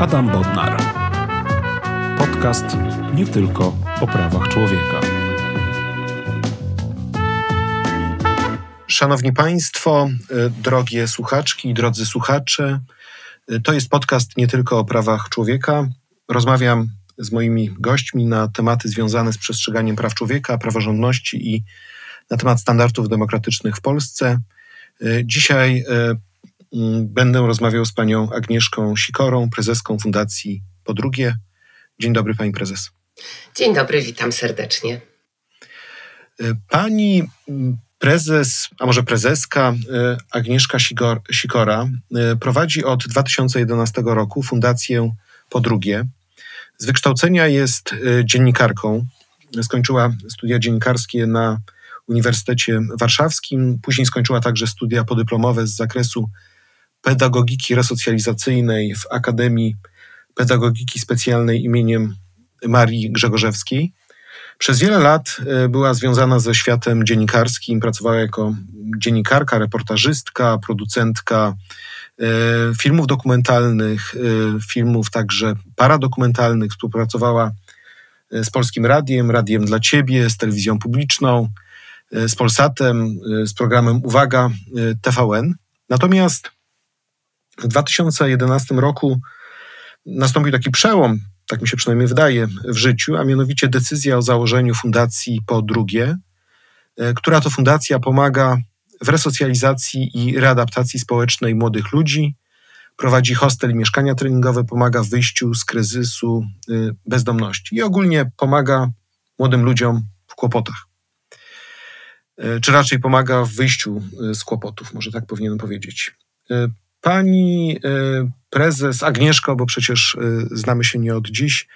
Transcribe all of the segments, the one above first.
Adam Bodnar. Podcast nie tylko o prawach człowieka. Szanowni Państwo, y, drogie słuchaczki i drodzy słuchacze, y, to jest podcast nie tylko o prawach człowieka. Rozmawiam z moimi gośćmi na tematy związane z przestrzeganiem praw człowieka, praworządności i na temat standardów demokratycznych w Polsce. Y, dzisiaj będę rozmawiał z panią Agnieszką Sikorą, prezeską Fundacji Po Drugie. Dzień dobry, pani prezes. Dzień dobry, witam serdecznie. Pani mm, prezes, a może prezeska Agnieszka Sikora prowadzi od 2011 roku Fundację Po Drugie. Z wykształcenia jest dziennikarką. Skończyła studia dziennikarskie na Uniwersytecie Warszawskim. Później skończyła także studia podyplomowe z zakresu pedagogiki resocjalizacyjnej w Akademii Pedagogiki Specjalnej imieniem Marii Grzegorzewskiej. Przez wiele lat była związana ze światem dziennikarskim, pracowała jako dziennikarka, reportażystka, producentka filmów dokumentalnych, filmów także paradokumentalnych. Współpracowała z Polskim Radiem, Radiem dla Ciebie, z telewizją publiczną, z Polsatem, z programem Uwaga TVN. Natomiast w 2011 roku nastąpił taki przełom, tak mi się przynajmniej wydaje, w życiu, a mianowicie decyzja o założeniu fundacji po drugie, która to fundacja pomaga w resocjalizacji i readaptacji społecznej młodych ludzi, prowadzi hostel i mieszkania treningowe, pomaga w wyjściu z kryzysu bezdomności i ogólnie pomaga młodym ludziom w kłopotach. Czy raczej pomaga w wyjściu z kłopotów, może tak powinienem powiedzieć. Pani prezes Agnieszko, bo przecież znamy się nie od dziś,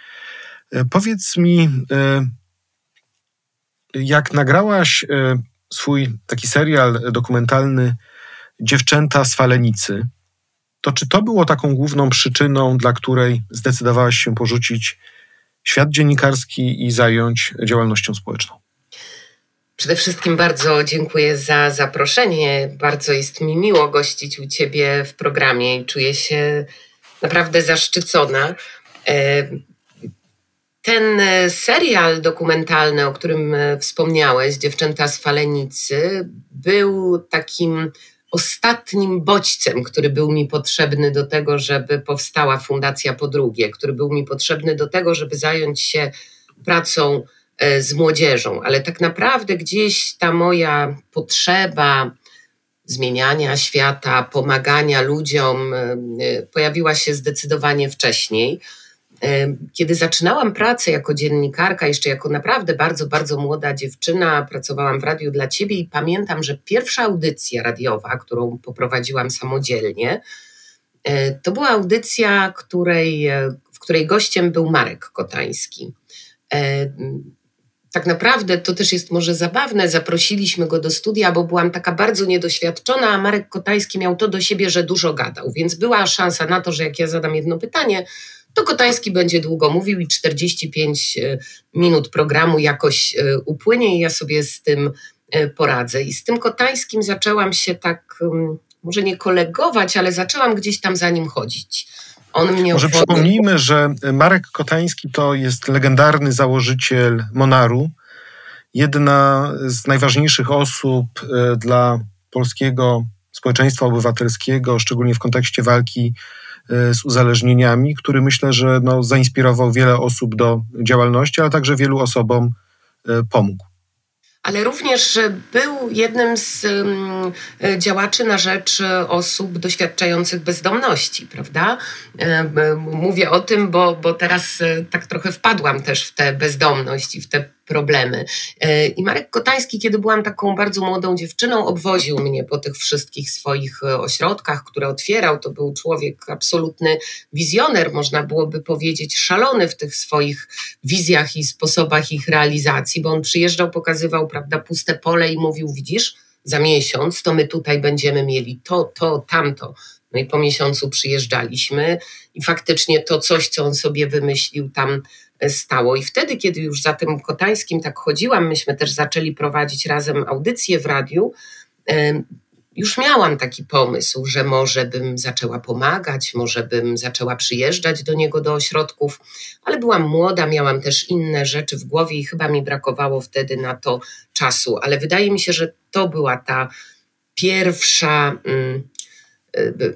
powiedz mi, jak nagrałaś swój taki serial dokumentalny Dziewczęta z Falenicy, to czy to było taką główną przyczyną, dla której zdecydowałaś się porzucić świat dziennikarski i zająć działalnością społeczną? Przede wszystkim bardzo dziękuję za zaproszenie. Bardzo jest mi miło gościć u Ciebie w programie i czuję się naprawdę zaszczycona. Ten serial dokumentalny, o którym wspomniałeś, Dziewczęta z Falenicy, był takim ostatnim bodźcem, który był mi potrzebny do tego, żeby powstała Fundacja Po Drugie, który był mi potrzebny do tego, żeby zająć się pracą z młodzieżą, ale tak naprawdę gdzieś ta moja potrzeba zmieniania świata, pomagania ludziom pojawiła się zdecydowanie wcześniej. Kiedy zaczynałam pracę jako dziennikarka, jeszcze jako naprawdę bardzo, bardzo młoda dziewczyna, pracowałam w Radiu dla Ciebie i pamiętam, że pierwsza audycja radiowa, którą poprowadziłam samodzielnie, to była audycja, której, w której gościem był Marek Kotański tak naprawdę to też jest może zabawne. Zaprosiliśmy go do studia, bo byłam taka bardzo niedoświadczona, a Marek Kotański miał to do siebie, że dużo gadał, więc była szansa na to, że jak ja zadam jedno pytanie, to Kotański będzie długo mówił i 45 minut programu jakoś upłynie i ja sobie z tym poradzę. I z tym Kotańskim zaczęłam się tak, może nie kolegować, ale zaczęłam gdzieś tam za nim chodzić. On mnie Może przypomnijmy, że Marek Kotański to jest legendarny założyciel Monaru, jedna z najważniejszych osób dla polskiego społeczeństwa obywatelskiego, szczególnie w kontekście walki z uzależnieniami, który myślę, że no, zainspirował wiele osób do działalności, ale także wielu osobom pomógł ale również był jednym z działaczy na rzecz osób doświadczających bezdomności, prawda? Mówię o tym, bo, bo teraz tak trochę wpadłam też w tę bezdomność i w te problemy. I Marek Kotański, kiedy byłam taką bardzo młodą dziewczyną, obwoził mnie po tych wszystkich swoich ośrodkach, które otwierał. To był człowiek absolutny wizjoner, można byłoby powiedzieć, szalony w tych swoich wizjach i sposobach ich realizacji, bo on przyjeżdżał, pokazywał prawda, puste pole i mówił: Widzisz, za miesiąc to my tutaj będziemy mieli to, to, tamto. No i po miesiącu przyjeżdżaliśmy i faktycznie to coś, co on sobie wymyślił, tam stało. I wtedy, kiedy już za tym Kotańskim tak chodziłam, myśmy też zaczęli prowadzić razem audycje w radiu. już miałam taki pomysł, że może bym zaczęła pomagać, może bym zaczęła przyjeżdżać do niego do ośrodków, ale byłam młoda, miałam też inne rzeczy w głowie i chyba mi brakowało wtedy na to czasu. Ale wydaje mi się, że to była ta pierwsza. Mm,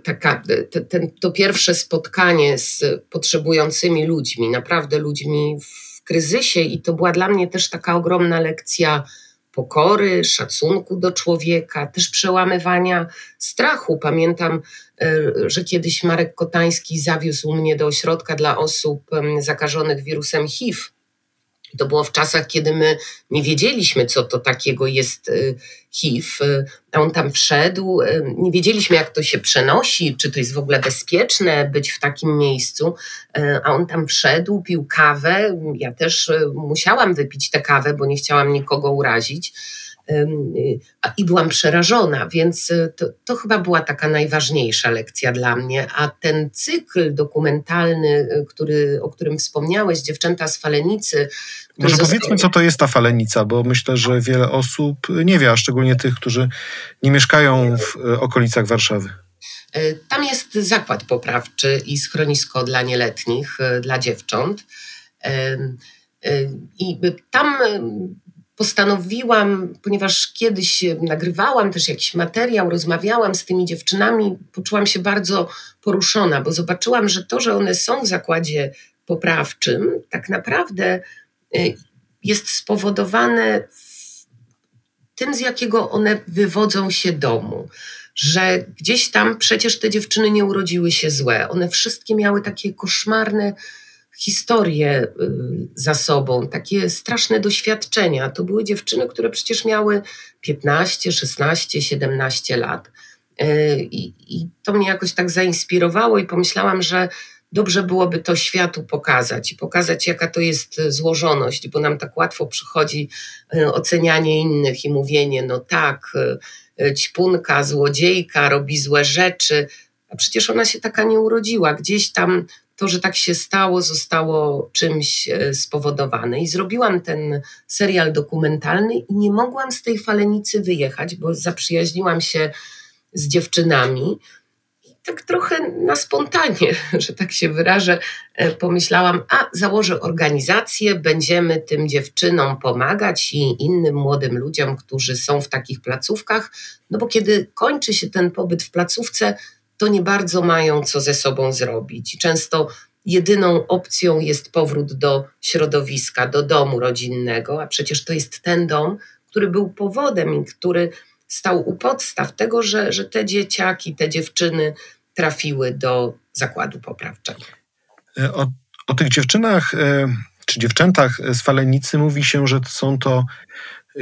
taka, y, ten, to pierwsze spotkanie z potrzebującymi ludźmi, naprawdę ludźmi w kryzysie, i to była dla mnie też taka ogromna lekcja pokory, szacunku do człowieka, też przełamywania strachu. Pamiętam, e, że kiedyś Marek Kotański zawiózł mnie do ośrodka dla osób zakażonych wirusem HIV to było w czasach, kiedy my nie wiedzieliśmy, co to takiego jest y, HIV. Y, a on tam wszedł, y, nie wiedzieliśmy, jak to się przenosi, czy to jest w ogóle bezpieczne być w takim miejscu. A on tam wszedł, pił kawę. Ja też musiałam wypić tę kawę, bo nie chciałam nikogo urazić. I byłam przerażona, więc to, to, chyba była taka najważniejsza lekcja dla mnie. A ten cykl dokumentalny, który, o którym wspomniałeś, Dziewczęta z Falenicy. Może został... powiedzmy, co to jest ta falenica, bo myślę, że wiele osób nie wie, a szczególnie tych, którzy nie mieszkają w e, okolicach Warszawy. E, tam jest zakład poprawczy i schronisko dla nieletnich, e, dla dziewcząt. I tam postanowiłam, ponieważ kiedyś nagrywałam też jakiś materiał, rozmawiałam z tymi dziewczynami, poczułam się bardzo poruszona, bo zobaczyłam, że to, że one są w zakładzie poprawczym, tak naprawdę y, jest spowodowane tym, z jakiego one wywodzą się domu. Że gdzieś tam przecież te dziewczyny nie urodziły się złe. One wszystkie miały takie koszmarne historie y, za sobą, takie straszne doświadczenia. To były dziewczyny, które przecież miały 15, 16, 17 lat. Y, I, I, to mnie jakoś tak zainspirowało, i pomyślałam, że dobrze byłoby to światu pokazać i pokazać, jaka to jest złożoność, bo nam tak łatwo przychodzi y, ocenianie innych i mówienie: no tak, ćpunka, złodziejka, robi złe rzeczy. A przecież ona się taka nie urodziła. Gdzieś tam to, że tak się stało, zostało czymś e, spowodowane. I zrobiłam ten serial dokumentalny i nie mogłam z tej falenicy wyjechać, bo zaprzyjaźniłam się z dziewczynami. I tak trochę na spontanie, że tak się wyrażę, e, pomyślałam, a założę organizację, będziemy tym dziewczynom pomagać i innym młodym ludziom, którzy są w takich placówkach, no bo kiedy kończy się ten pobyt w placówce, to nie bardzo mają co ze sobą zrobić. Często jedyną opcją jest powrót do środowiska, do domu rodzinnego, a przecież to jest ten dom, który był powodem i który stał u podstaw tego, że, że te dzieciaki, te dziewczyny trafiły do zakładu poprawczego. E, o, o tych dziewczynach e, czy dziewczętach z Falenicy mówi się, że są to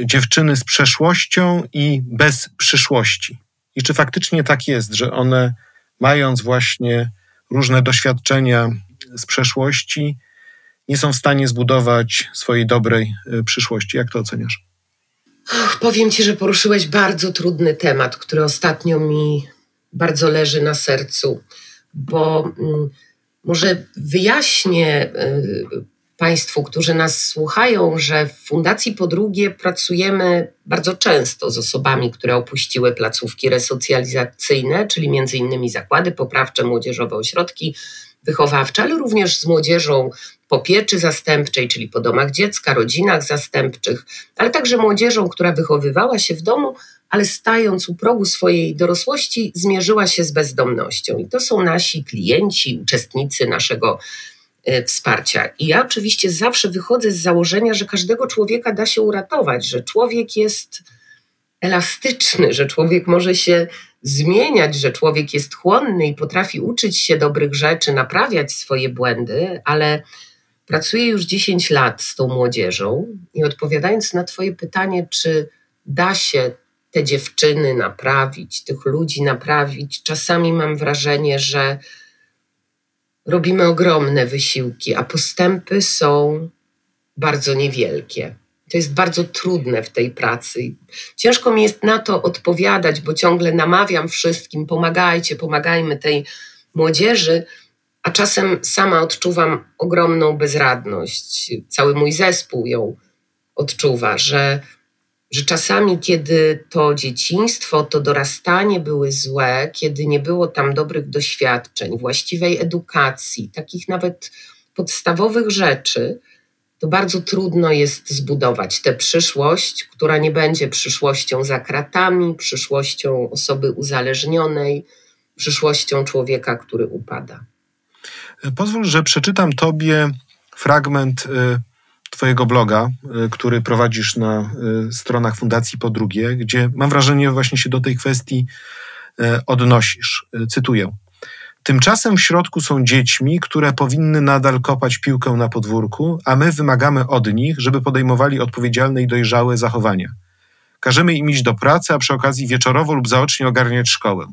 dziewczyny z przeszłością i bez przyszłości. I czy faktycznie tak jest, że one mając właśnie różne doświadczenia z przeszłości, nie są w stanie zbudować swojej dobrej y, przyszłości. Jak to oceniasz? Och, powiem Ci, że poruszyłeś bardzo trudny temat, który ostatnio mi bardzo leży na sercu, bo mm, może wyjaśnię y, Państwu, którzy nas słuchają, że w Fundacji Po Drugie pracujemy bardzo często z osobami, które opuściły placówki resocjalizacyjne, czyli między innymi zakłady poprawcze, młodzieżowe ośrodki wychowawcze, ale również z młodzieżą po pieczy zastępczej, czyli po domach dziecka, rodzinach zastępczych, ale także młodzieżą, która wychowywała się w domu, ale stając u progu swojej dorosłości, zmierzyła się z bezdomnością. I to są nasi klienci, uczestnicy naszego wsparcia. I ja oczywiście zawsze wychodzę z założenia, że każdego człowieka da się uratować, że człowiek jest elastyczny, że człowiek może się zmieniać, że człowiek jest chłonny i potrafi uczyć się dobrych rzeczy, naprawiać swoje błędy, ale pracuję już 10 lat z tą młodzieżą i odpowiadając na Twoje pytanie, czy da się te dziewczyny naprawić, tych ludzi naprawić, czasami mam wrażenie, że robimy ogromne wysiłki, a postępy są bardzo niewielkie. To jest bardzo trudne w tej pracy. Ciężko mi jest na to odpowiadać, bo ciągle namawiam wszystkim: pomagajcie, pomagajmy tej młodzieży, a czasem sama odczuwam ogromną bezradność. Cały mój zespół ją odczuwa, że, że czasami, kiedy to dzieciństwo, to dorastanie były złe, kiedy nie było tam dobrych doświadczeń, właściwej edukacji, takich nawet podstawowych rzeczy, to bardzo trudno jest zbudować tę przyszłość, która nie będzie przyszłością za kratami, przyszłością osoby uzależnionej, przyszłością człowieka, który upada. Pozwól, że przeczytam Tobie fragment y, Twojego bloga, y, który prowadzisz na y, stronach Fundacji Po Drugie, gdzie mam wrażenie, właśnie się do tej kwestii odnosisz. Cytuję. Tymczasem w środku są dziećmi, które powinny nadal kopać piłkę na podwórku, a my wymagamy od nich, żeby podejmowali odpowiedzialne i dojrzałe zachowania. Każemy im iść do pracy, a przy okazji wieczorowo lub zaocznie ogarniać szkołę.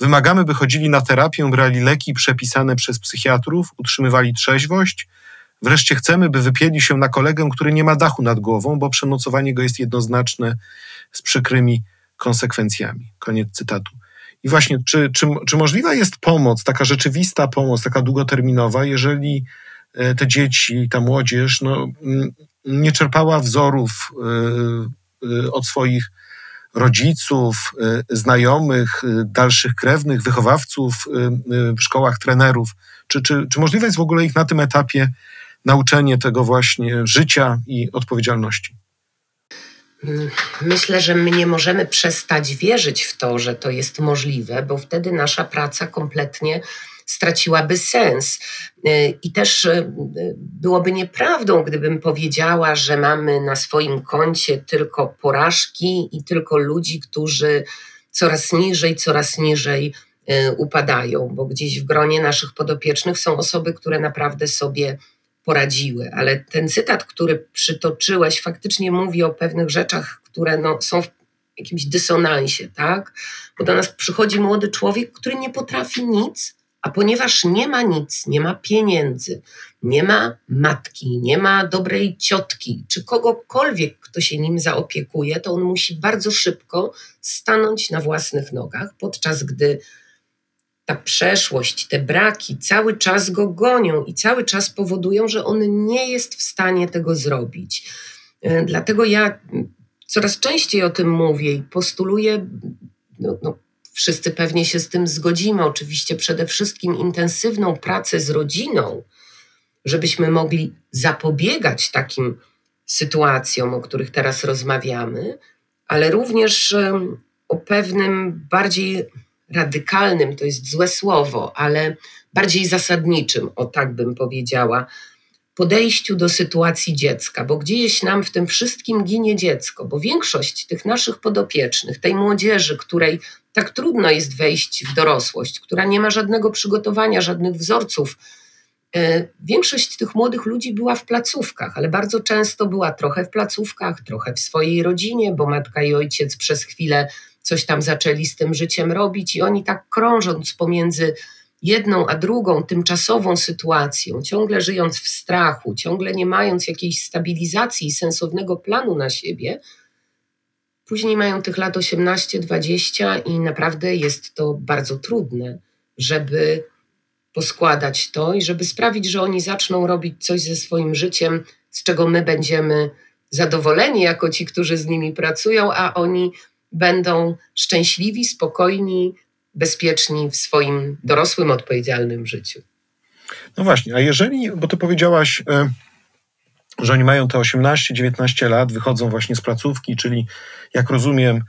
Wymagamy, by chodzili na terapię, brali leki przepisane przez psychiatrów, utrzymywali trzeźwość. Wreszcie chcemy, by wypieli się na kolegę, który nie ma dachu nad głową, bo przenocowanie go jest jednoznaczne z przykrymi konsekwencjami. Koniec cytatu. I właśnie, czy, czy, czy możliwa jest pomoc, taka rzeczywista pomoc, taka długoterminowa, jeżeli e, te dzieci, ta młodzież no, nie czerpała wzorów e, e, od swoich rodziców, znajomych, dalszych krewnych, wychowawców w szkołach, trenerów? Czy, czy, czy możliwe jest w ogóle ich na tym etapie nauczenie tego właśnie życia i odpowiedzialności? Myślę, że my nie możemy przestać wierzyć w to, że to jest możliwe, bo wtedy nasza praca kompletnie straciłaby sens. I też y, byłoby nieprawdą, gdybym powiedziała, że mamy na swoim koncie tylko porażki i tylko ludzi, którzy coraz niżej, coraz niżej y, upadają, bo gdzieś w gronie naszych podopiecznych są osoby, które naprawdę sobie poradziły. Ale ten cytat, który przytoczyłeś, faktycznie mówi o pewnych rzeczach, które no, są w jakimś dysonansie, tak? Bo do nas przychodzi młody człowiek, który nie potrafi nic, a ponieważ nie ma nic, nie ma pieniędzy, nie ma matki, nie ma dobrej ciotki, czy kogokolwiek, kto się nim zaopiekuje, to on musi bardzo szybko stanąć na własnych nogach, podczas gdy ta przeszłość, te braki cały czas go gonią i cały czas powodują, że on nie jest w stanie tego zrobić. E, dlatego ja coraz częściej o tym mówię i postuluję, no, no, wszyscy pewnie się z tym zgodzimy, oczywiście przede wszystkim intensywną pracę z rodziną, żebyśmy mogli zapobiegać takim sytuacjom, o których teraz rozmawiamy, ale również o pewnym bardziej radykalnym, to jest złe słowo, ale bardziej zasadniczym, o tak bym powiedziała, podejściu do sytuacji dziecka, bo gdzieś nam w tym wszystkim ginie dziecko, bo większość tych naszych podopiecznych, tej młodzieży, której tak trudno jest wejść w dorosłość, która nie ma żadnego przygotowania, żadnych wzorców, e, Większość tych młodych ludzi była w placówkach, ale bardzo często była trochę w placówkach, trochę w swojej rodzinie, bo matka i ojciec przez chwilę coś tam zaczęli z tym życiem robić i oni tak krążąc pomiędzy jedną a drugą tymczasową sytuacją, ciągle żyjąc w strachu, ciągle nie mając jakiejś stabilizacji i sensownego planu na siebie, później mają tych lat 18-20 i naprawdę jest to bardzo trudne, żeby poskładać to i żeby sprawić, że oni zaczną robić coś ze swoim życiem, z czego my będziemy zadowoleni jako ci, którzy z nimi pracują, a oni będą szczęśliwi, spokojni, bezpieczni w swoim dorosłym, odpowiedzialnym życiu. No właśnie, a jeżeli, bo ty powiedziałaś, e, że oni mają te 18-19 lat, wychodzą właśnie z placówki, czyli jak rozumiem,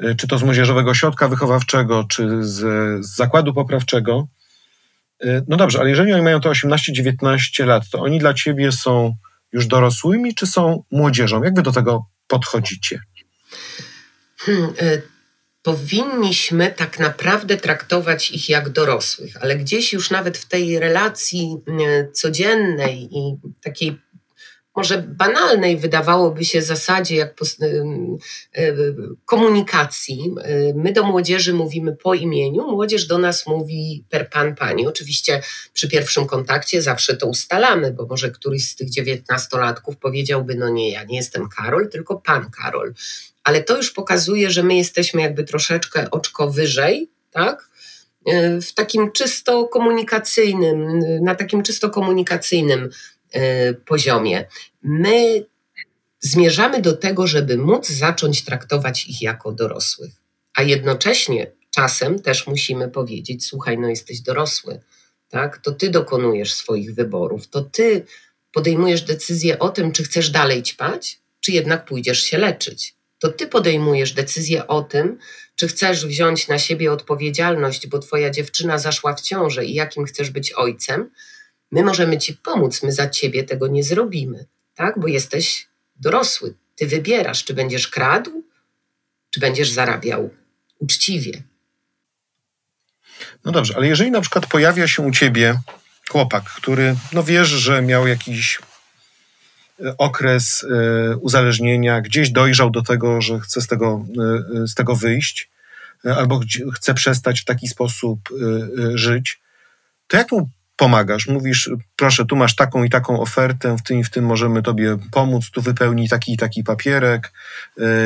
e, czy to z młodzieżowego ośrodka wychowawczego, czy z, z zakładu poprawczego. E, no dobrze, ale jeżeli oni mają te 18-19 lat, to oni dla ciebie są już dorosłymi, czy są młodzieżą? Jak wy do tego podchodzicie? Hmm, y, powinniśmy tak naprawdę traktować ich jak dorosłych, ale gdzieś już nawet w tej relacji y, codziennej i takiej może banalnej wydawałoby się zasadzie jak y, komunikacji. My do młodzieży mówimy po imieniu, młodzież do nas mówi per pan, pani. Oczywiście przy pierwszym kontakcie zawsze to ustalamy, bo może któryś z tych dziewiętnastolatków powiedziałby, no nie, ja nie jestem Karol, tylko pan Karol ale to już pokazuje, że my jesteśmy jakby troszeczkę oczko wyżej, tak? E, w takim czysto komunikacyjnym, na takim czysto komunikacyjnym poziomie. My zmierzamy do tego, żeby móc zacząć traktować ich jako dorosłych. A jednocześnie czasem też musimy powiedzieć: Słuchaj, no jesteś dorosły, tak? To ty dokonujesz swoich wyborów, to ty podejmujesz decyzję o tym, czy chcesz dalej ćpać, czy jednak pójdziesz się leczyć. To ty podejmujesz decyzję o tym, czy chcesz wziąć na siebie odpowiedzialność, bo twoja dziewczyna zaszła w ciążę i jakim chcesz być ojcem. My możemy ci pomóc, my za ciebie tego nie zrobimy, tak? Bo jesteś dorosły. Ty wybierasz, czy będziesz kradł, czy będziesz zarabiał uczciwie. No dobrze, ale jeżeli na przykład pojawia się u ciebie chłopak, który no wiesz, że miał jakiś e, okres y, uzależnienia, gdzieś dojrzał do tego, że chce z tego, y, z tego wyjść, albo chce przestać w taki sposób żyć, to jak mu pomagasz? Mówisz, proszę, tu masz taką i taką ofertę, w tym i w tym możemy tobie pomóc, tu wypełnij taki i taki papierek.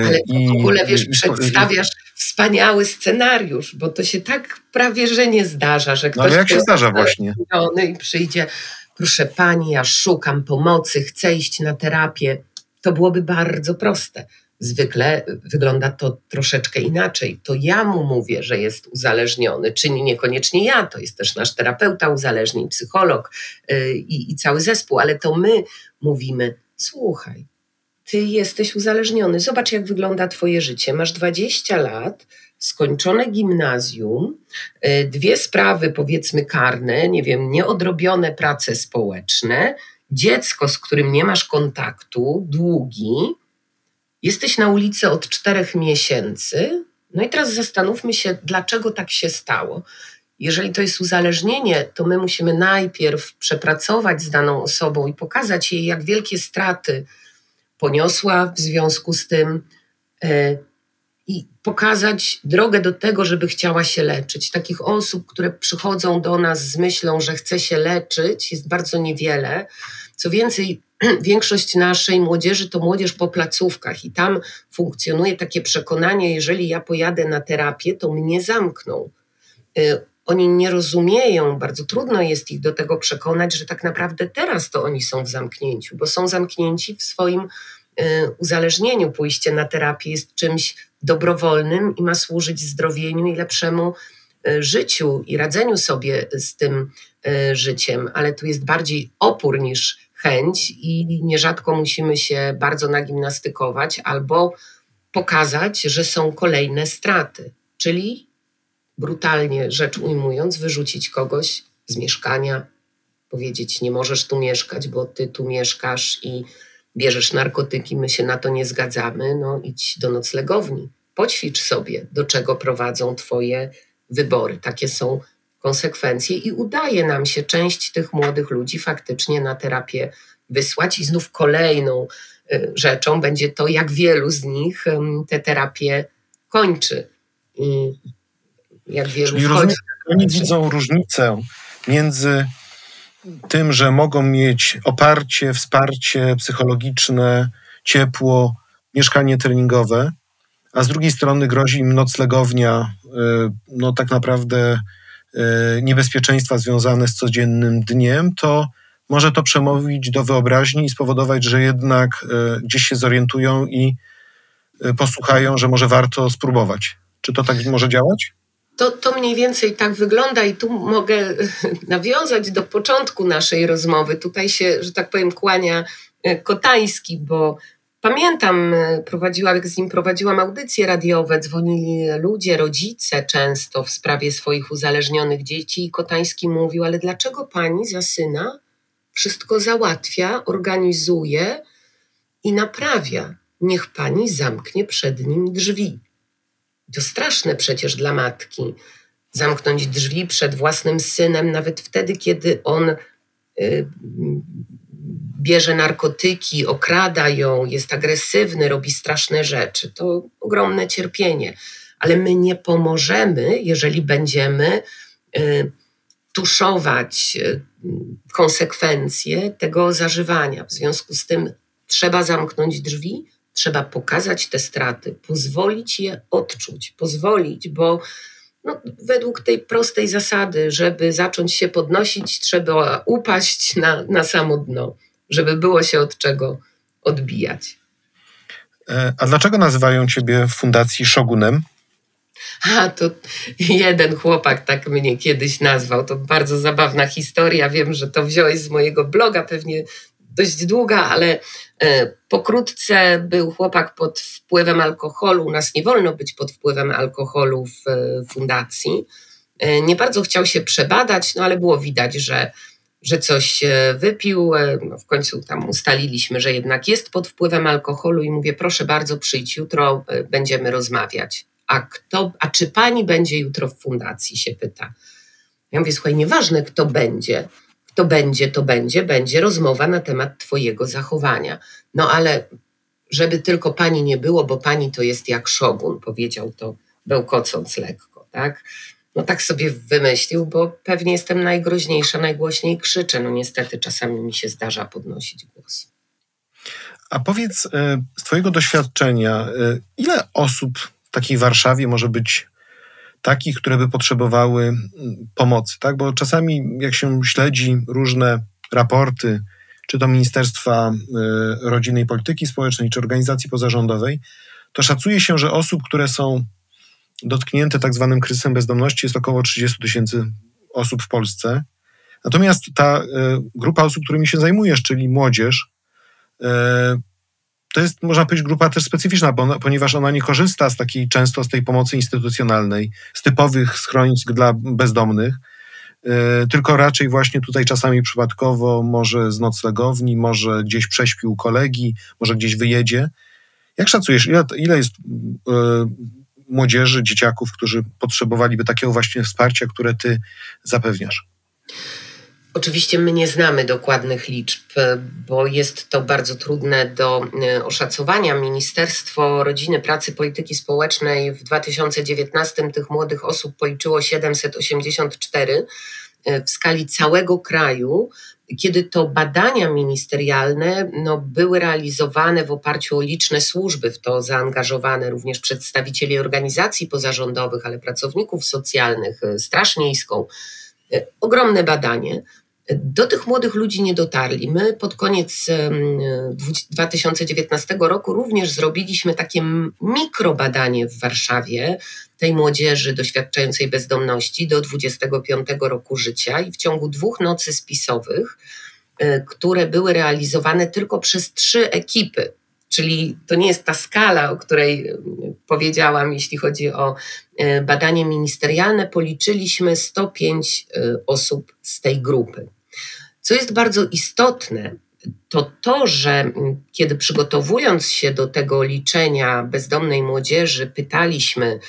Ale i, w ogóle, wiesz, i, przedstawiasz wspaniały scenariusz, bo to się tak prawie, że nie zdarza, że ktoś... No ale jak się zdarza właśnie? I przyjdzie, proszę pani, ja szukam pomocy, chcę iść na terapię. To byłoby bardzo proste. Zwykle wygląda to troszeczkę inaczej. To ja mu mówię, że jest uzależniony, czy niekoniecznie ja, to jest też nasz terapeuta uzależnień, psycholog i, i cały zespół, ale to my mówimy: słuchaj, ty jesteś uzależniony. Zobacz, jak wygląda Twoje życie. Masz 20 lat, skończone gimnazjum, y, dwie sprawy, powiedzmy, karne, nie wiem, nieodrobione prace społeczne, dziecko, z którym nie masz kontaktu, długi. Jesteś na ulicy od czterech miesięcy. No i teraz zastanówmy się, dlaczego tak się stało. Jeżeli to jest uzależnienie, to my musimy najpierw przepracować z daną osobą i pokazać jej, jak wielkie straty poniosła w związku z tym e, i pokazać drogę do tego, żeby chciała się leczyć. Takich osób, które przychodzą do nas z myślą, że chce się leczyć, jest bardzo niewiele. Co więcej, większość naszej młodzieży to młodzież po placówkach i tam funkcjonuje takie przekonanie, jeżeli ja pojadę na terapię, to mnie zamkną. E, oni nie rozumieją, bardzo trudno jest ich do tego przekonać, że tak naprawdę teraz to oni są w zamknięciu, bo są zamknięci w swoim y, uzależnieniu. Pójście na terapię jest czymś dobrowolnym i ma służyć zdrowieniu i lepszemu y, życiu i radzeniu sobie z tym y, życiem, ale tu jest bardziej opór niż chęć i nierzadko musimy się bardzo nagimnastykować albo pokazać, że są kolejne straty, czyli brutalnie rzecz ujmując, wyrzucić kogoś z mieszkania, powiedzieć: Nie możesz tu mieszkać, bo ty tu mieszkasz i bierzesz narkotyki, my się na to nie zgadzamy. No, idź do noclegowni, poćwicz sobie, do czego prowadzą Twoje wybory. Takie są konsekwencje, i udaje nam się część tych młodych ludzi faktycznie na terapię wysłać. I znów kolejną y, rzeczą będzie to, jak wielu z nich te terapie kończy. I jak wielu Czyli wchodzi. Oni widzą różnicę między tym, że mogą mieć oparcie, wsparcie psychologiczne, ciepło, mieszkanie treningowe, a z drugiej strony grozi im noclegownia, y, no tak naprawdę niebezpieczeństwa związane z codziennym dniem, to może to przemówić do wyobraźni i spowodować, że jednak y, gdzieś się zorientują i posłuchają, że może warto spróbować. Czy to tak może działać? To, to mniej więcej tak wygląda i tu mogę nawiązać do początku naszej rozmowy. Tutaj się, że tak powiem, kłania e, Kotański, bo pamiętam, e, prowadziła, jak z nim prowadziłam audycje radiowe, dzwonili ludzie, rodzice często w sprawie swoich uzależnionych dzieci i Kotański mówił, ale dlaczego pani za syna wszystko załatwia, organizuje i naprawia? Niech pani zamknie przed nim drzwi. To straszne przecież dla matki zamknąć drzwi przed własnym synem, nawet wtedy, kiedy on y, bierze narkotyki, okrada ją, jest agresywny, robi straszne rzeczy. To ogromne cierpienie. Ale my nie pomożemy, jeżeli będziemy y, tuszować y, konsekwencje tego zażywania. W związku z tym trzeba zamknąć drzwi, Trzeba pokazać te straty, pozwolić je odczuć, pozwolić, bo no, według tej prostej zasady, żeby zacząć się podnosić, trzeba upaść na, na samo dno, żeby było się od czego odbijać. E, a dlaczego nazywają ciebie w fundacji Shogunem? A, to jeden chłopak tak mnie kiedyś nazwał. To bardzo zabawna historia. Wiem, że to wziąłeś z mojego bloga, pewnie dość długa, ale e, pokrótce był chłopak pod wpływem alkoholu. U nas nie wolno być pod wpływem alkoholu w e, fundacji. Nie bardzo chciał się przebadać, no ale było widać, że, że coś wypił. No w końcu tam ustaliliśmy, że jednak jest pod wpływem alkoholu i mówię, proszę bardzo, przyjdź jutro, będziemy rozmawiać. A, kto, a czy pani będzie jutro w fundacji, się pyta. Ja mówię, słuchaj, nieważne kto będzie, to będzie, to będzie, będzie rozmowa na temat Twojego zachowania. No ale żeby tylko pani nie było, bo pani to jest jak szogun, powiedział to bełkocąc lekko, tak? No tak sobie wymyślił, bo pewnie jestem najgroźniejsza, najgłośniej krzyczę. No niestety czasami mi się zdarza podnosić głos. A powiedz e, z Twojego doświadczenia, e, ile osób w takiej Warszawie może być takich, które by potrzebowały pomocy, tak? Bo czasami jak się śledzi różne raporty, czy to Ministerstwa y, Rodziny i Polityki Społecznej, czy organizacji pozarządowej, to szacuje się, że osób, które są dotknięte tak zwanym kryzysem bezdomności jest około 30 tysięcy osób w Polsce. Natomiast ta y, grupa osób, którymi się zajmujesz, czyli młodzież, y, to jest, można powiedzieć, grupa też specyficzna, ponieważ ona nie korzysta z takiej często z tej pomocy instytucjonalnej, z typowych schronisk dla bezdomnych, yy, tylko raczej właśnie tutaj czasami przypadkowo, może z noclegowni, może gdzieś prześpił kolegi, może gdzieś wyjedzie. Jak szacujesz, ile, ile jest młodzieży, dzieciaków, którzy potrzebowaliby takiego właśnie wsparcia, które ty zapewniasz? Oczywiście my nie znamy dokładnych liczb, bo jest to bardzo trudne do e, oszacowania. Ministerstwo Rodziny, Pracy, Polityki Społecznej w 2019 tych młodych osób policzyło 784 e, w skali całego kraju, kiedy to badania ministerialne no, były realizowane w oparciu o liczne służby, w to zaangażowane również przedstawicieli organizacji pozarządowych, ale pracowników socjalnych, e, Straż Miejską. Ogromne badanie. Do tych młodych ludzi nie dotarli. My pod koniec 2019 roku również zrobiliśmy takie mikrobadanie w Warszawie tej młodzieży doświadczającej bezdomności do 25 roku życia i w ciągu dwóch nocy spisowych, e, które były realizowane tylko przez trzy ekipy, Czyli to nie jest ta skala, o której powiedziałam, jeśli chodzi o e, badanie ministerialne. Policzyliśmy 105 e, osób z tej grupy. Co jest bardzo istotne, to to, że mm, kiedy przygotowując się do tego liczenia bezdomnej młodzieży, pytaliśmy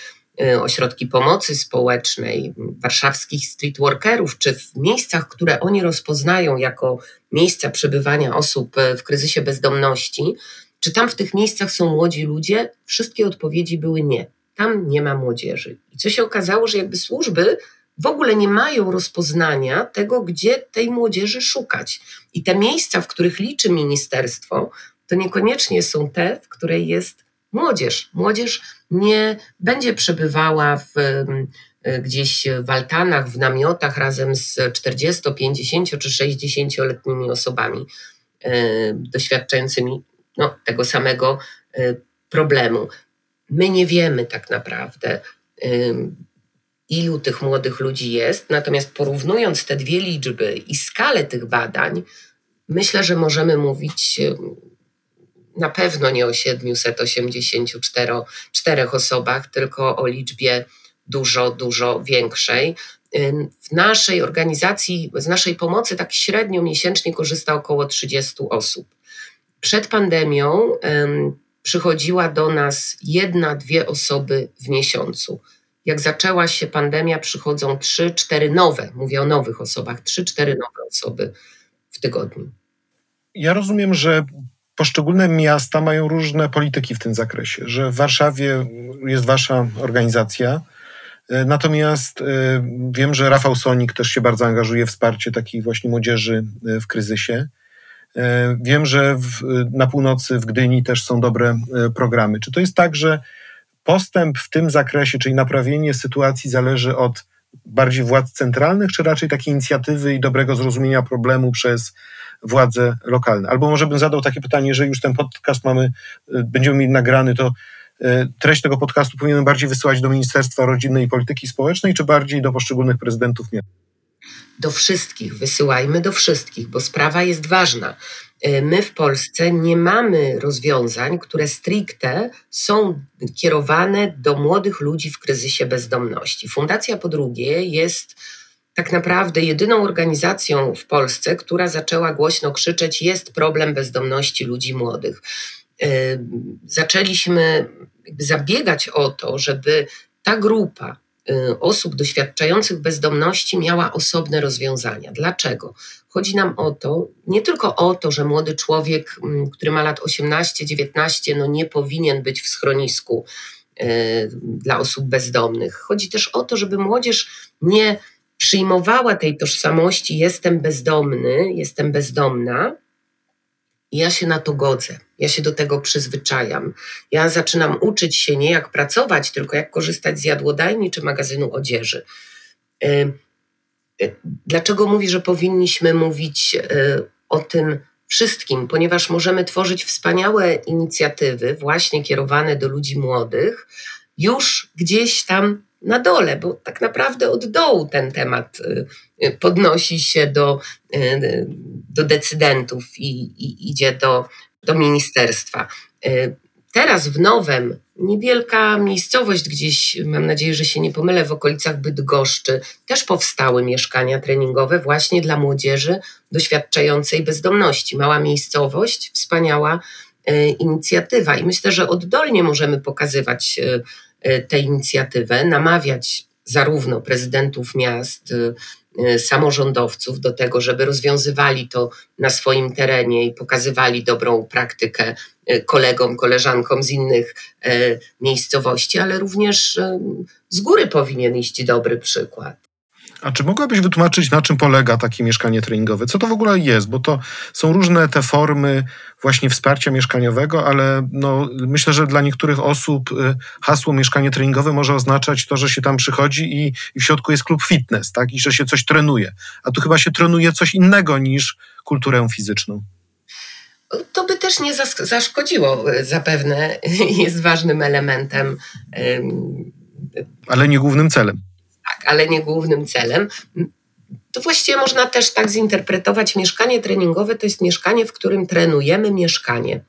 y, ośrodki pomocy społecznej, warszawskich streetworkerów, czy w miejscach, które oni rozpoznają jako miejsca przebywania osób y, w kryzysie bezdomności, czy tam w tych miejscach są młodzi ludzie? Wszystkie odpowiedzi były nie. Tam nie ma młodzieży. I co się okazało, że jakby służby w ogóle nie mają rozpoznania tego, gdzie tej młodzieży szukać. I te miejsca, w których liczy ministerstwo, to niekoniecznie są te, w której jest młodzież. Młodzież nie będzie przebywała w, gdzieś w altanach, w namiotach razem z 40, 50 czy 60-letnimi osobami e, doświadczającymi no, tego samego e, problemu. My nie wiemy tak naprawdę, ilu tych młodych ludzi jest. Natomiast porównując te dwie liczby i skalę tych badań, myślę, że możemy mówić na pewno nie o 784 osobach, tylko o liczbie dużo, dużo większej. W naszej organizacji, z naszej pomocy tak średnio miesięcznie korzysta około 30 osób. Przed pandemią przychodziła do nas jedna, dwie osoby w miesiącu jak zaczęła się pandemia, przychodzą trzy, cztery nowe, mówię o nowych osobach, trzy, cztery nowe osoby w tygodniu. Ja rozumiem, że poszczególne miasta mają różne polityki w tym zakresie, że w Warszawie jest wasza organizacja, e, Natomiast e, wiem, że Rafał Sonik też się bardzo angażuje w wsparcie takiej właśnie młodzieży e, w kryzysie. Wiem, że w, na północy w Gdyni też są dobre programy. Czy to jest tak, że postęp w tym zakresie, czyli naprawienie sytuacji zależy od bardziej władz centralnych, czy raczej takie inicjatywy i dobrego zrozumienia problemu przez władze lokalne? Albo może bym zadał takie pytanie, że już ten podcast mamy, y, będziemy mieli nagrany, to y, treść tego podcastu powinienem bardziej wysyłać do Ministerstwa Rodziny i Polityki Społecznej, czy bardziej do poszczególnych prezydentów miast? Do wszystkich, wysyłajmy do wszystkich, bo sprawa jest ważna. Y, my w Polsce nie mamy rozwiązań, które stricte są kierowane do młodych ludzi w kryzysie bezdomności. Fundacja po drugie jest tak naprawdę jedyną organizacją w Polsce, która zaczęła głośno krzyczeć: jest problem bezdomności ludzi młodych. Y, zaczęliśmy zabiegać o to, żeby ta grupa osób doświadczających bezdomności miała osobne rozwiązania. Dlaczego? Chodzi nam o to, nie tylko o to, że młody człowiek, mm, który ma lat 18-19, no nie powinien być w schronisku y, dla osób bezdomnych. Chodzi też o to, żeby młodzież nie przyjmowała tej tożsamości jestem bezdomny, jestem bezdomna, ja się na to godzę, ja się do tego przyzwyczajam. Ja zaczynam uczyć się nie jak pracować, tylko jak korzystać z jadłodajni czy magazynu odzieży. Y, y, dlaczego mówi, że powinniśmy mówić y, o tym wszystkim? Ponieważ możemy tworzyć wspaniałe inicjatywy, właśnie kierowane do ludzi młodych, już gdzieś tam na dole, bo tak naprawdę od dołu ten temat y, y, podnosi się do, y, do decydentów i, i idzie do, do ministerstwa. Teraz w Nowem, niewielka miejscowość gdzieś, mam nadzieję, że się nie pomylę, w okolicach Bydgoszczy, też powstały mieszkania treningowe właśnie dla młodzieży doświadczającej bezdomności. Mała miejscowość, wspaniała inicjatywa i myślę, że oddolnie możemy pokazywać tę inicjatywę, namawiać zarówno prezydentów miast, e, e, samorządowców do tego, żeby rozwiązywali to na swoim terenie i pokazywali dobrą praktykę kolegom, koleżankom z innych miejscowości, ale również z góry powinien iść dobry przykład. A czy mogłabyś wytłumaczyć, na czym polega takie mieszkanie treningowe? Co to w ogóle jest? Bo to są różne te formy właśnie wsparcia mieszkaniowego, ale no, myślę, że dla niektórych osób y, hasło mieszkanie treningowe może oznaczać to, że się tam przychodzi i, i w środku jest klub fitness, tak? I że się coś trenuje. A tu chyba się trenuje coś innego niż kulturę fizyczną. To by też nie zaszkodziło y, zapewne. Jest ważnym elementem. Ale nie głównym celem ale nie głównym celem. To właściwie można też tak zinterpretować. Mieszkanie treningowe to jest mieszkanie, w którym trenujemy mieszkanie.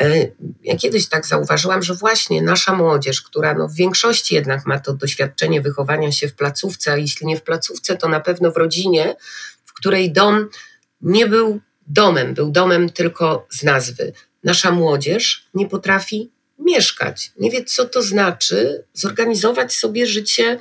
E, ja kiedyś tak zauważyłam, że właśnie nasza młodzież, która no w większości jednak ma to doświadczenie wychowania się w placówce, a jeśli nie w placówce, to na pewno w rodzinie, w której dom nie był domem, był domem tylko z nazwy. Nasza młodzież nie potrafi mieszkać, nie wie, co to znaczy zorganizować sobie życie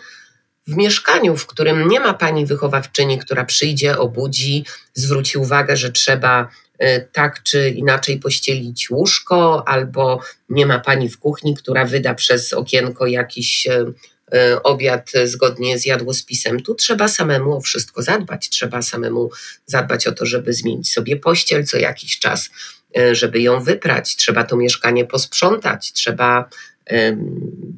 w mieszkaniu, w którym nie ma pani wychowawczyni, która przyjdzie, obudzi, zwróci uwagę, że trzeba e, tak czy inaczej pościelić łóżko, albo nie ma pani w kuchni, która wyda przez okienko jakiś e, e, obiad zgodnie z jadłospisem. Tu trzeba samemu o wszystko zadbać. Trzeba samemu zadbać o to, żeby zmienić sobie pościel co jakiś czas, żeby ją wyprać. Trzeba to mieszkanie posprzątać. Trzeba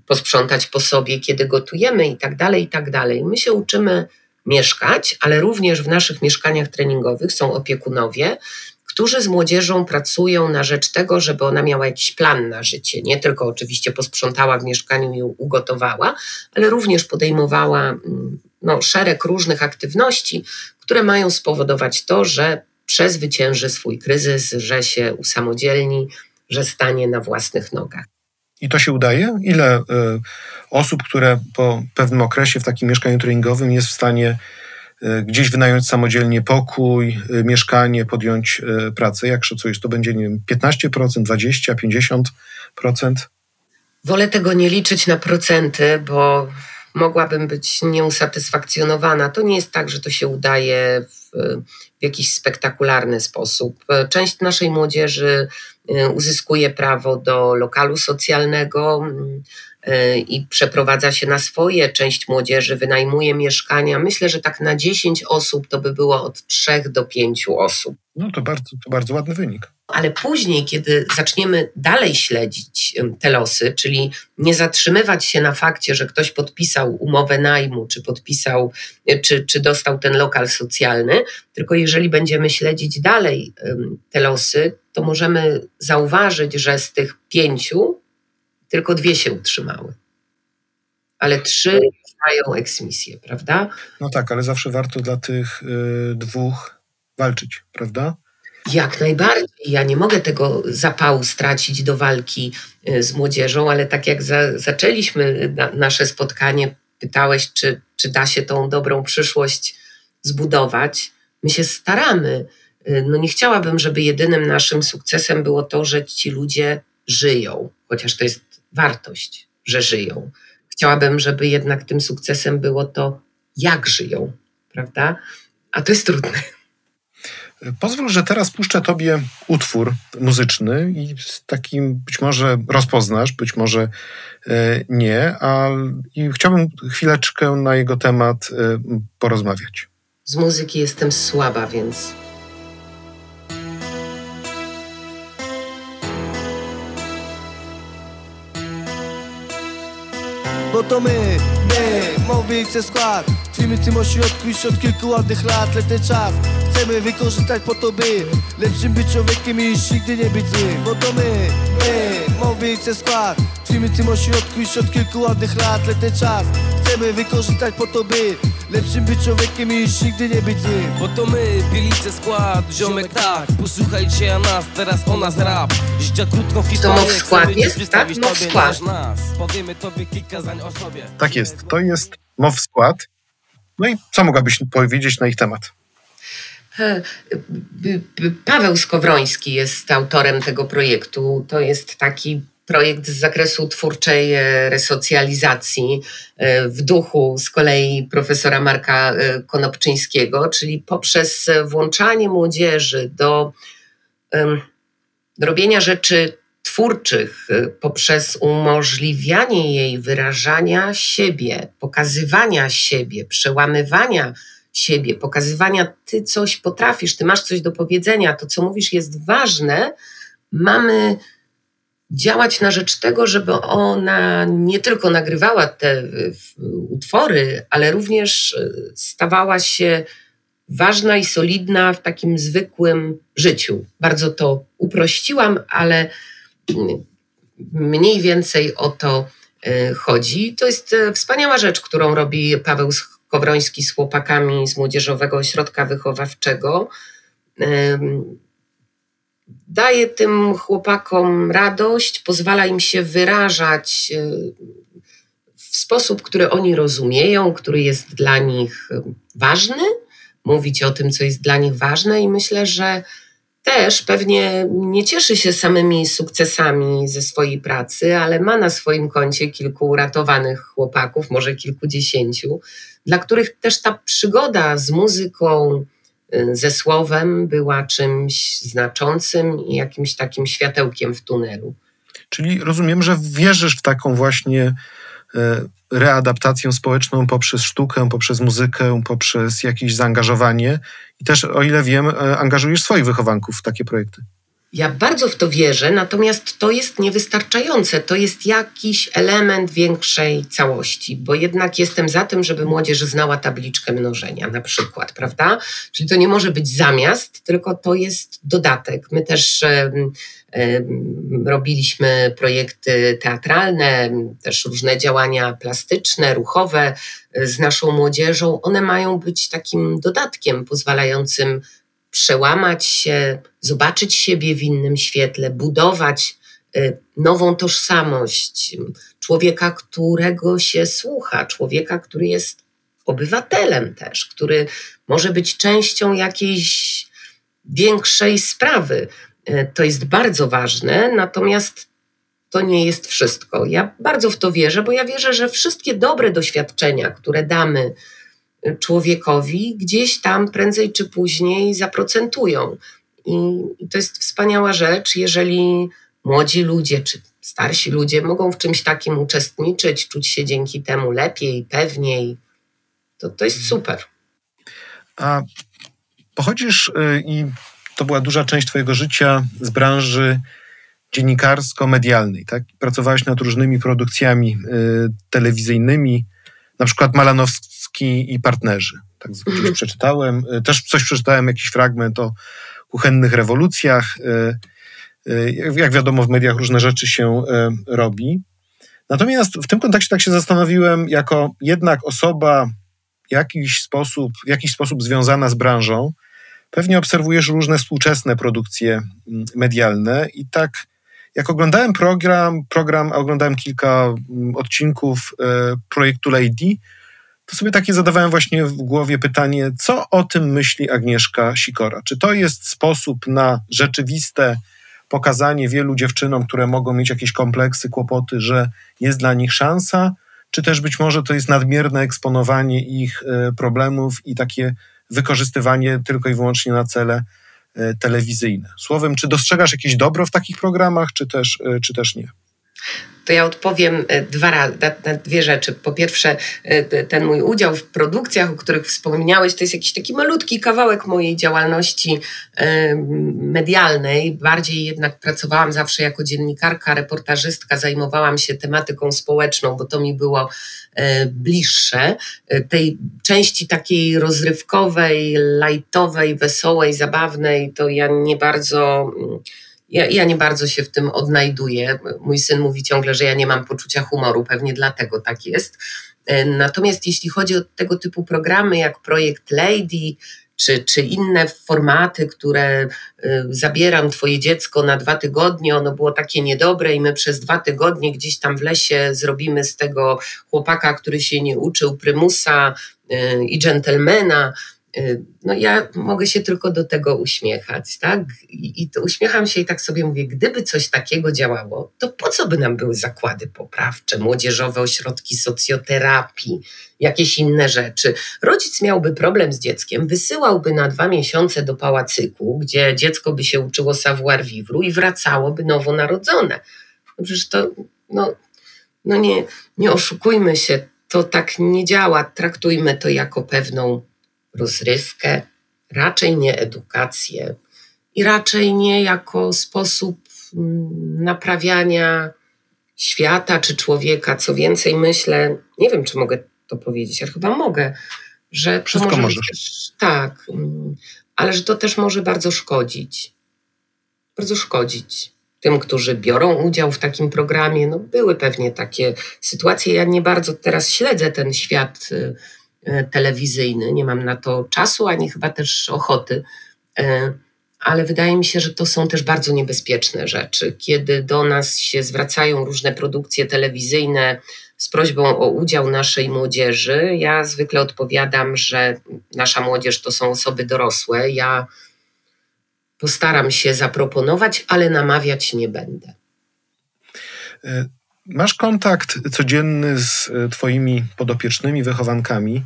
posprzątać po sobie, kiedy gotujemy i tak dalej, i tak dalej. My się uczymy mieszkać, ale również w naszych mieszkaniach treningowych są opiekunowie, którzy z młodzieżą pracują na rzecz tego, żeby ona miała jakiś plan na życie. Nie tylko oczywiście posprzątała w mieszkaniu i ugotowała, ale również podejmowała mm, no, szereg różnych aktywności, które mają spowodować to, że przezwycięży swój kryzys, że się usamodzielni, że stanie na własnych nogach. I to się udaje? Ile y, osób, które po pewnym okresie w takim mieszkaniu treningowym jest w stanie y, gdzieś wynająć samodzielnie pokój, y, mieszkanie, podjąć pracę? Jak szacujesz? To będzie, nie wiem, 15%, 20%, 50%? Wolę tego nie liczyć na procenty, bo mogłabym być nieusatysfakcjonowana. To nie jest tak, że to się udaje w, w jakiś spektakularny sposób. Część naszej młodzieży uzyskuje prawo do lokalu socjalnego y, i przeprowadza się na swoje. Część młodzieży wynajmuje mieszkania. Myślę, że tak na 10 osób to by było od 3 do 5 osób. No to bardzo, to bardzo ładny wynik. ale później, kiedy zaczniemy dalej śledzić te losy, czyli nie zatrzymywać się na fakcie, że ktoś podpisał umowę najmu, czy podpisał, czy, czy dostał ten lokal socjalny, tylko jeżeli będziemy śledzić dalej te losy, to możemy zauważyć, że z tych pięciu tylko dwie się utrzymały. Ale trzy mają eksmisję, prawda? No tak, ale zawsze warto dla tych y, dwóch walczyć, prawda? Jak najbardziej. Ja nie mogę tego zapału stracić do walki y, z młodzieżą, ale tak jak za, zaczęliśmy na, nasze spotkanie, pytałeś, czy, czy da się tą dobrą przyszłość zbudować. My się staramy. Y, no nie chciałabym, żeby jedynym naszym sukcesem było to, że ci ludzie żyją, chociaż to jest wartość, że żyją. Chciałabym, żeby jednak tym sukcesem było to, jak żyją, prawda? A to jest trudne. Pozwól, że teraz puszczę Tobie utwór muzyczny i z takim być może rozpoznasz, być może e, nie, a i chciałbym chwileczkę na jego temat e, porozmawiać. Z muzyki jestem słaba, więc bo to my, my, mowy chce skład Tkwimy w tym ośrodku już od kilku ładnych lat Letny czas chcemy wykorzystać po to by Lepszym być człowiekiem i nigdy nie być złym Bo to my, skład Tkwimy w tym ośrodku już od kilku ładnych lat Letny czas chcemy wykorzystać po to by Lepszym być człowiekiem i już nigdy nie być złym Bo to my, Bielice skład, ziomek tak Posłuchajcie a nas, teraz o nas rap Życia krótko historię, To mow skład jest, tak? Mow skład. nas Powiemy tobie kilka zdań o sobie Tak jest, to jest MOW skład. No i co mogłabyś powiedzieć na ich temat? Paweł Skowroński jest autorem tego projektu. To jest taki projekt z zakresu twórczej e, resocjalizacji e, w duchu z kolei profesora Marka e, Konopczyńskiego, czyli poprzez włączanie młodzieży do, do robienia rzeczy twórczych, poprzez umożliwianie jej wyrażania siebie, pokazywania siebie, przełamywania siebie, pokazywania ty coś potrafisz, ty masz coś do powiedzenia, to co mówisz jest ważne, mamy działać na rzecz tego, żeby ona nie tylko nagrywała te utwory, ale również e, stawała się ważna i solidna w takim zwykłym życiu. Bardzo to uprościłam, ale mm, mniej więcej o to e, chodzi. To jest e, wspaniała rzecz, którą robi Paweł Kowroński z chłopakami z Młodzieżowego Ośrodka Wychowawczego daje tym chłopakom radość, pozwala im się wyrażać y, w sposób, który oni rozumieją, który jest dla nich y, ważny, mówić o tym, co jest dla nich ważne, i myślę, że też pewnie nie cieszy się samymi sukcesami ze swojej pracy, ale ma na swoim koncie kilku uratowanych chłopaków, może kilkudziesięciu, dla których też ta przygoda z muzyką, ze słowem była czymś znaczącym i jakimś takim światełkiem w tunelu. Czyli rozumiem, że wierzysz w taką właśnie e, readaptację społeczną poprzez sztukę, poprzez muzykę, poprzez jakieś zaangażowanie i też, o ile wiem, e, angażujesz swoich wychowanków w takie projekty. Ja bardzo w to wierzę, natomiast to jest niewystarczające. To jest jakiś element większej całości, bo jednak jestem za tym, żeby młodzież znała tabliczkę mnożenia, na przykład, prawda? Czyli to nie może być zamiast, tylko to jest dodatek. My też robiliśmy projekty teatralne, też różne działania plastyczne, ruchowe e, z naszą młodzieżą. One mają być takim dodatkiem pozwalającym przełamać się, zobaczyć siebie w innym świetle, budować y, nową tożsamość człowieka, którego się słucha, człowieka, który jest obywatelem też, który może być częścią jakiejś większej sprawy. Y, to jest bardzo ważne, natomiast to nie jest wszystko. Ja bardzo w to wierzę, bo ja wierzę, że wszystkie dobre doświadczenia, które damy człowiekowi, gdzieś tam prędzej czy później zaprocentują. I, to jest wspaniała rzecz, jeżeli młodzi ludzie czy starsi ludzie mogą w czymś takim uczestniczyć, czuć się dzięki temu lepiej, pewniej. To, to jest mhm. super. A pochodzisz y, i to była duża część Twojego życia z branży dziennikarsko-medialnej. Tak? Pracowałeś nad różnymi produkcjami y, telewizyjnymi, na przykład Malanowski i partnerzy. Tak gdzieś mhm. przeczytałem. Y, też coś przeczytałem, jakiś fragment o kuchennych rewolucjach. Y, y, jak wiadomo, w mediach różne rzeczy się robi. Natomiast w tym kontekście tak się zastanowiłem, jako jednak osoba jakiś sposób, w jakiś sposób związana z branżą, pewnie obserwujesz różne współczesne produkcje mm, medialne i tak jak oglądałem program, program, a oglądałem kilka mm, odcinków e, projektu Lady, to sobie takie zadawałem właśnie w głowie pytanie, co o tym myśli Agnieszka Sikora? Czy to jest sposób na rzeczywiste pokazanie wielu dziewczynom, które mogą mieć jakieś kompleksy, kłopoty, że jest dla nich szansa, czy też być może to jest nadmierne eksponowanie ich e, problemów i takie wykorzystywanie tylko i wyłącznie na cele e, telewizyjne. Słowem, czy dostrzegasz jakieś dobro w takich programach, czy też, e, czy też nie? To ja odpowiem e, dwa na, dwie rzeczy. Po pierwsze, e, ten mój udział w produkcjach, o których wspomniałeś, to jest jakiś taki malutki kawałek mojej działalności e, medialnej. Bardziej jednak pracowałam zawsze jako dziennikarka, reportażystka, zajmowałam się tematyką społeczną, bo to mi było bliższe. Tej części takiej rozrywkowej, lajtowej, wesołej, zabawnej, to ja nie bardzo ja, ja nie bardzo się w tym odnajduję. Mój syn mówi ciągle, że ja nie mam poczucia humoru, pewnie dlatego tak jest. E, natomiast jeśli chodzi o tego typu programy jak projekt Lady, czy, czy inne formaty, które e, zabieram Twoje dziecko na dwa tygodnie, ono było takie niedobre i my przez dwa tygodnie gdzieś tam w lesie zrobimy z tego chłopaka, który się nie uczył prymusa e, i dżentelmena. Y, no ja mogę się tylko do tego uśmiechać, tak? I, I, to uśmiecham się i tak sobie mówię, gdyby coś takiego działało, to po co by nam były zakłady poprawcze, młodzieżowe ośrodki socjoterapii, jakieś inne rzeczy? Rodzic miałby problem z dzieckiem, wysyłałby na dwa miesiące do pałacyku, gdzie dziecko by się uczyło savoir vivre i wracałoby nowonarodzone. No przecież to, no, no nie, nie oszukujmy się, to tak nie działa. Traktujmy to jako pewną rozrywkę, raczej nie edukację i raczej nie jako sposób mm, naprawiania świata czy człowieka. Co więcej, myślę, nie wiem, czy mogę to powiedzieć, ale chyba mogę, że Wszystko może możesz. Tak, mm, ale że to też może bardzo szkodzić. Bardzo szkodzić tym, którzy biorą udział w takim programie. No, były pewnie takie sytuacje. Ja nie bardzo teraz śledzę ten świat y, telewizyjny. Nie mam na to czasu ani chyba też ochoty. E, ale wydaje mi się, że to są też bardzo niebezpieczne rzeczy. Kiedy do nas się zwracają różne produkcje telewizyjne z prośbą o udział naszej młodzieży, ja zwykle odpowiadam, że nasza młodzież to są osoby dorosłe. Ja postaram się zaproponować, ale namawiać nie będę. Masz kontakt codzienny z e, Twoimi podopiecznymi wychowankami.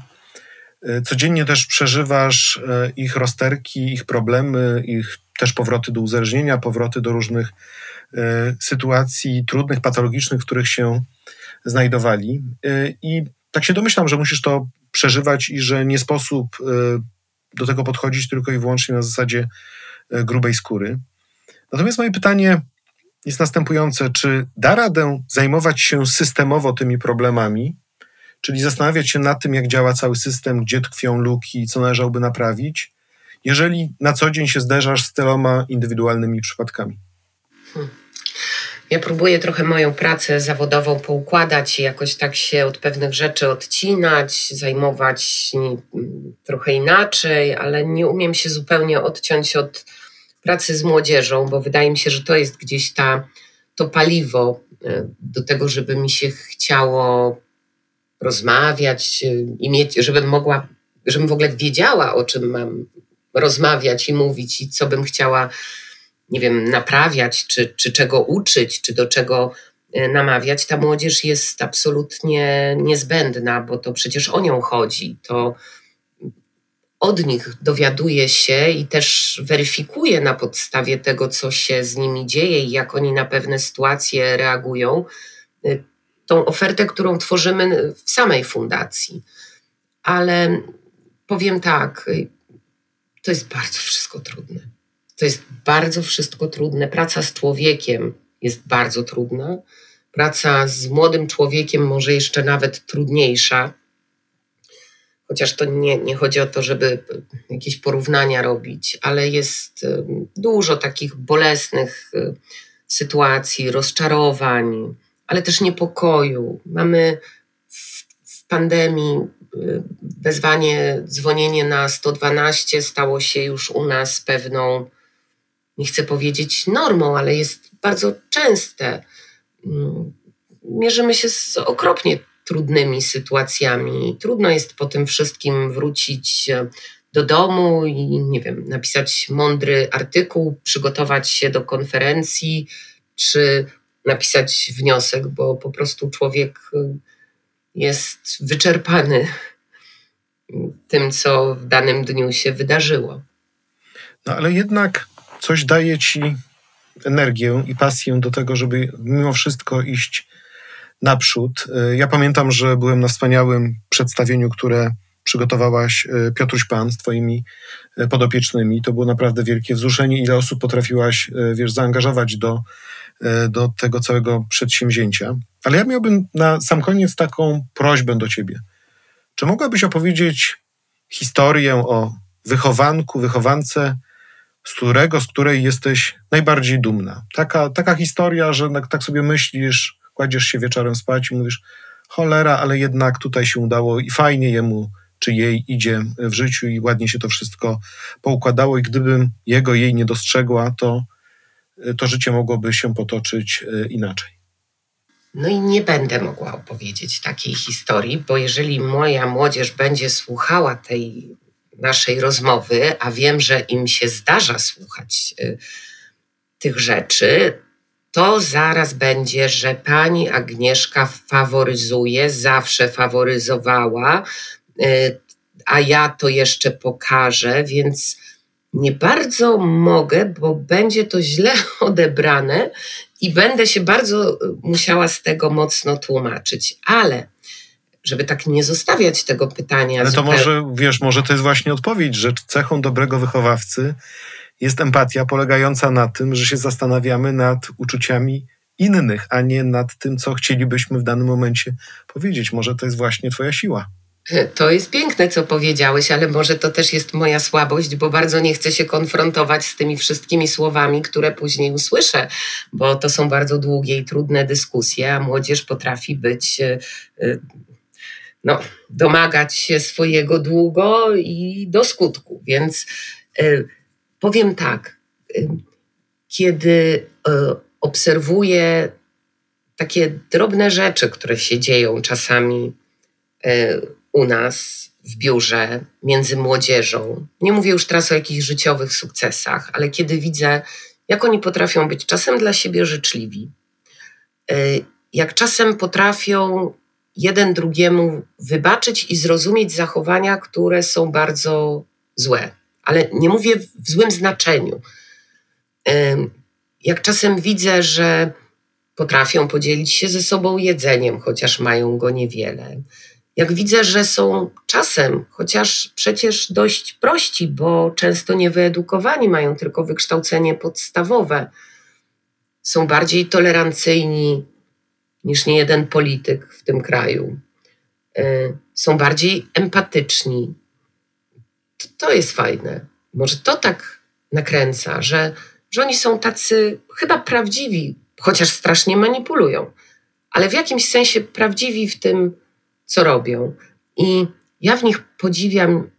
E, codziennie też przeżywasz e, ich rozterki, ich problemy, ich też powroty do uzależnienia, powroty do różnych sytuacji trudnych, patologicznych, w których się znajdowali. I tak się domyślam, że musisz to przeżywać i że nie sposób do tego podchodzić tylko i wyłącznie na zasadzie grubej skóry. Natomiast moje pytanie jest następujące: czy da radę zajmować się systemowo tymi problemami, czyli zastanawiać się nad tym, jak działa cały system, gdzie tkwią luki, co należałoby naprawić, jeżeli na co dzień się zderzasz z tyloma indywidualnymi przypadkami? Hmm. Ja próbuję trochę moją pracę zawodową poukładać i jakoś tak się od pewnych rzeczy odcinać, zajmować trochę inaczej, ale nie umiem się zupełnie odciąć od pracy z młodzieżą, bo wydaje mi się, że to jest gdzieś ta, to paliwo e, do tego, żeby mi się chciało rozmawiać e, i mieć, żebym mogła, żebym w ogóle wiedziała, o czym mam rozmawiać i mówić i co bym chciała, nie wiem, naprawiać, czy, czy czego uczyć, czy do czego e, namawiać. Ta młodzież jest absolutnie niezbędna, bo to przecież o nią chodzi. To od nich dowiaduje się i też weryfikuje na podstawie tego, co się z nimi dzieje i jak oni na pewne sytuacje reagują, y, tą ofertę, którą tworzymy w samej fundacji. Ale powiem tak, y, to jest bardzo wszystko trudne. To to jest bardzo wszystko trudne. Praca z człowiekiem jest bardzo trudna. Praca z młodym człowiekiem może jeszcze nawet trudniejsza. Chociaż to nie, nie chodzi o to, żeby jakieś porównania robić, ale jest dużo takich bolesnych y, sytuacji, rozczarowań, ale też niepokoju. Mamy w, w pandemii y, wezwanie, dzwonienie na 112 stało się już u nas pewną, nie chcę powiedzieć normą, ale jest bardzo częste. Mm, mierzymy się z okropnie trudnymi sytuacjami. Trudno jest po tym wszystkim wrócić e, do domu i nie wiem, napisać mądry artykuł, przygotować się do konferencji, czy napisać wniosek, bo po prostu człowiek e, jest wyczerpany tym, co w danym dniu się wydarzyło. No ale jednak coś daje ci energię i pasję do tego, żeby mimo wszystko iść naprzód. E, ja pamiętam, że byłem na wspaniałym przedstawieniu, które przygotowałaś e, Piotruś Pan z twoimi e, podopiecznymi. To było naprawdę wielkie wzruszenie, ile osób potrafiłaś, wiesz, zaangażować do, do tego całego przedsięwzięcia. Ale ja miałbym na sam koniec taką prośbę do ciebie. Czy mogłabyś opowiedzieć historię o wychowanku, wychowance, z którego, z której jesteś najbardziej dumna? Taka, taka historia, że tak sobie myślisz, kładziesz się wieczorem spać i mówisz, cholera, ale jednak tutaj się udało i fajnie jemu czy jej idzie w życiu i ładnie się to wszystko poukładało i gdybym jego, jej nie dostrzegła, to, to życie mogłoby się potoczyć e, inaczej. No i nie będę mogła opowiedzieć takiej historii, bo jeżeli moja młodzież będzie słuchała tej naszej rozmowy, a wiem, że im się zdarza słuchać y, tych rzeczy, to zaraz będzie, że pani Agnieszka faworyzuje, zawsze faworyzowała, y, a ja to jeszcze pokażę, więc nie bardzo mogę, bo będzie to źle odebrane i będę się bardzo musiała z tego mocno tłumaczyć. Ale żeby tak nie zostawiać tego pytania. Ale to zupełnie. może, wiesz, może to jest właśnie odpowiedź, że cechą dobrego wychowawcy jest empatia polegająca na tym, że się zastanawiamy nad uczuciami innych, a nie nad tym, co chcielibyśmy w danym momencie powiedzieć. Może to jest właśnie Twoja siła. To jest piękne, co powiedziałeś, ale może to też jest moja słabość, bo bardzo nie chcę się konfrontować z tymi wszystkimi słowami, które później usłyszę, bo to są bardzo długie i trudne dyskusje, a młodzież potrafi być e, e, no, domagać się swojego długo i do skutku. Więc powiem tak, y, kiedy y, obserwuję takie drobne rzeczy, które się dzieją czasami u nas w biurze, między młodzieżą, nie mówię już teraz o jakichś życiowych sukcesach, ale kiedy widzę, jak oni potrafią być czasem dla siebie życzliwi, jak czasem potrafią jeden drugiemu wybaczyć i zrozumieć zachowania, które są bardzo złe. Ale nie mówię w złym znaczeniu. Jak czasem widzę, że potrafią podzielić się ze sobą jedzeniem, chociaż mają go niewiele. Jak widzę, że są czasem, chociaż przecież dość prości, bo często niewyedukowani, mają tylko wykształcenie podstawowe, są bardziej tolerancyjni niż niejeden polityk w tym kraju. E, są bardziej empatyczni. To jest fajne. Może to tak nakręca, że, że oni są tacy chyba prawdziwi, chociaż strasznie manipulują, ale w jakimś sensie prawdziwi w tym, co robią. I ja w nich podziwiam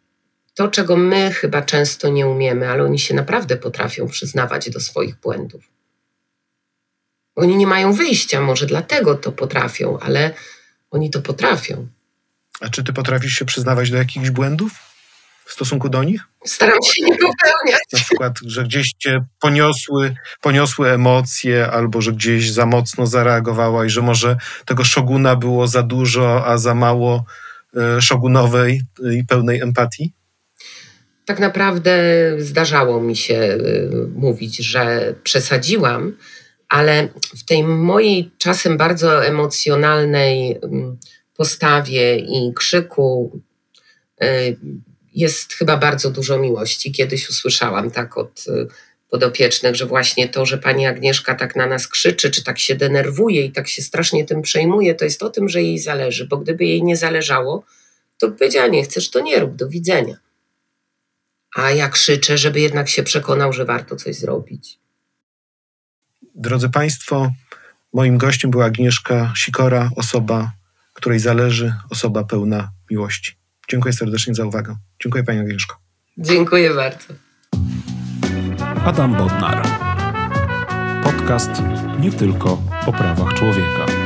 to, czego my chyba często nie umiemy, ale oni się naprawdę potrafią przyznawać do swoich błędów. Oni nie mają wyjścia, może dlatego to potrafią, ale oni to potrafią. A czy ty potrafisz się przyznawać do jakichś błędów w stosunku do nich? Staram się nie popełniać. Na przykład, że gdzieś cię poniosły, poniosły emocje, albo że gdzieś za mocno zareagowała i że może tego szoguna było za dużo, a za mało e, szogunowej i pełnej empatii? Tak naprawdę zdarzało mi się e, mówić, że przesadziłam, ale w tej mojej czasem bardzo emocjonalnej mm, postawie i krzyku y, jest chyba bardzo dużo miłości. Kiedyś usłyszałam tak od y, podopiecznych, że właśnie to, że pani Agnieszka tak na nas krzyczy, czy tak się denerwuje i tak się strasznie tym przejmuje, to jest o tym, że jej zależy, bo gdyby jej nie zależało, to by powiedziała, nie chcesz, to nie rób, do widzenia. A ja krzyczę, żeby jednak się przekonał, że warto coś zrobić. Drodzy Państwo, moim gościem była Agnieszka Sikora, osoba, której zależy, osoba pełna miłości. Dziękuję serdecznie za uwagę. Dziękuję Pani Agnieszko. Dziękuję bardzo. Adam Bodnar. Podcast nie tylko o prawach człowieka.